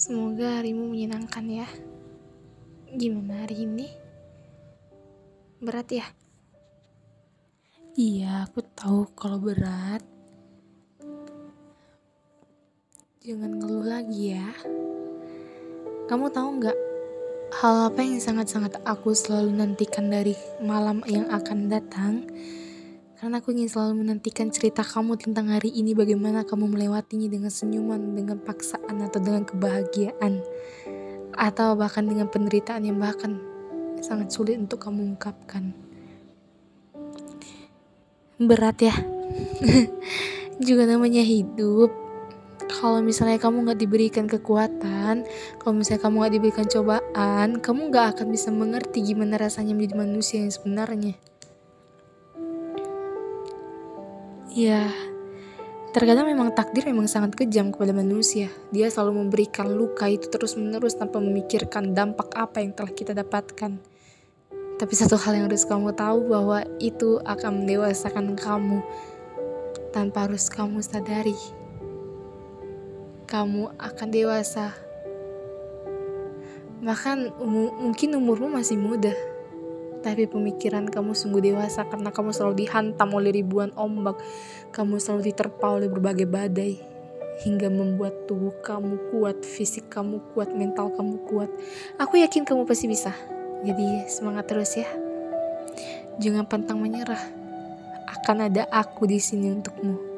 Semoga harimu menyenangkan ya. Gimana hari ini? Berat ya? Iya, aku tahu kalau berat. Jangan ngeluh lagi ya. Kamu tahu nggak hal apa yang sangat-sangat aku selalu nantikan dari malam yang akan datang? Karena aku ingin selalu menantikan cerita kamu tentang hari ini bagaimana kamu melewatinya dengan senyuman, dengan paksaan atau dengan kebahagiaan. Atau bahkan dengan penderitaan yang bahkan sangat sulit untuk kamu ungkapkan. Berat ya. Juga namanya hidup. Kalau misalnya kamu gak diberikan kekuatan, kalau misalnya kamu gak diberikan cobaan, kamu gak akan bisa mengerti gimana rasanya menjadi manusia yang sebenarnya. Ya, terkadang memang takdir memang sangat kejam kepada manusia. Dia selalu memberikan luka itu terus-menerus tanpa memikirkan dampak apa yang telah kita dapatkan. Tapi satu hal yang harus kamu tahu bahwa itu akan mendewasakan kamu tanpa harus kamu sadari. Kamu akan dewasa. Bahkan um mungkin umurmu masih muda tapi pemikiran kamu sungguh dewasa karena kamu selalu dihantam oleh ribuan ombak, kamu selalu diterpa oleh berbagai badai, hingga membuat tubuh kamu kuat, fisik kamu kuat, mental kamu kuat. Aku yakin kamu pasti bisa. Jadi semangat terus ya. Jangan pantang menyerah. Akan ada aku di sini untukmu.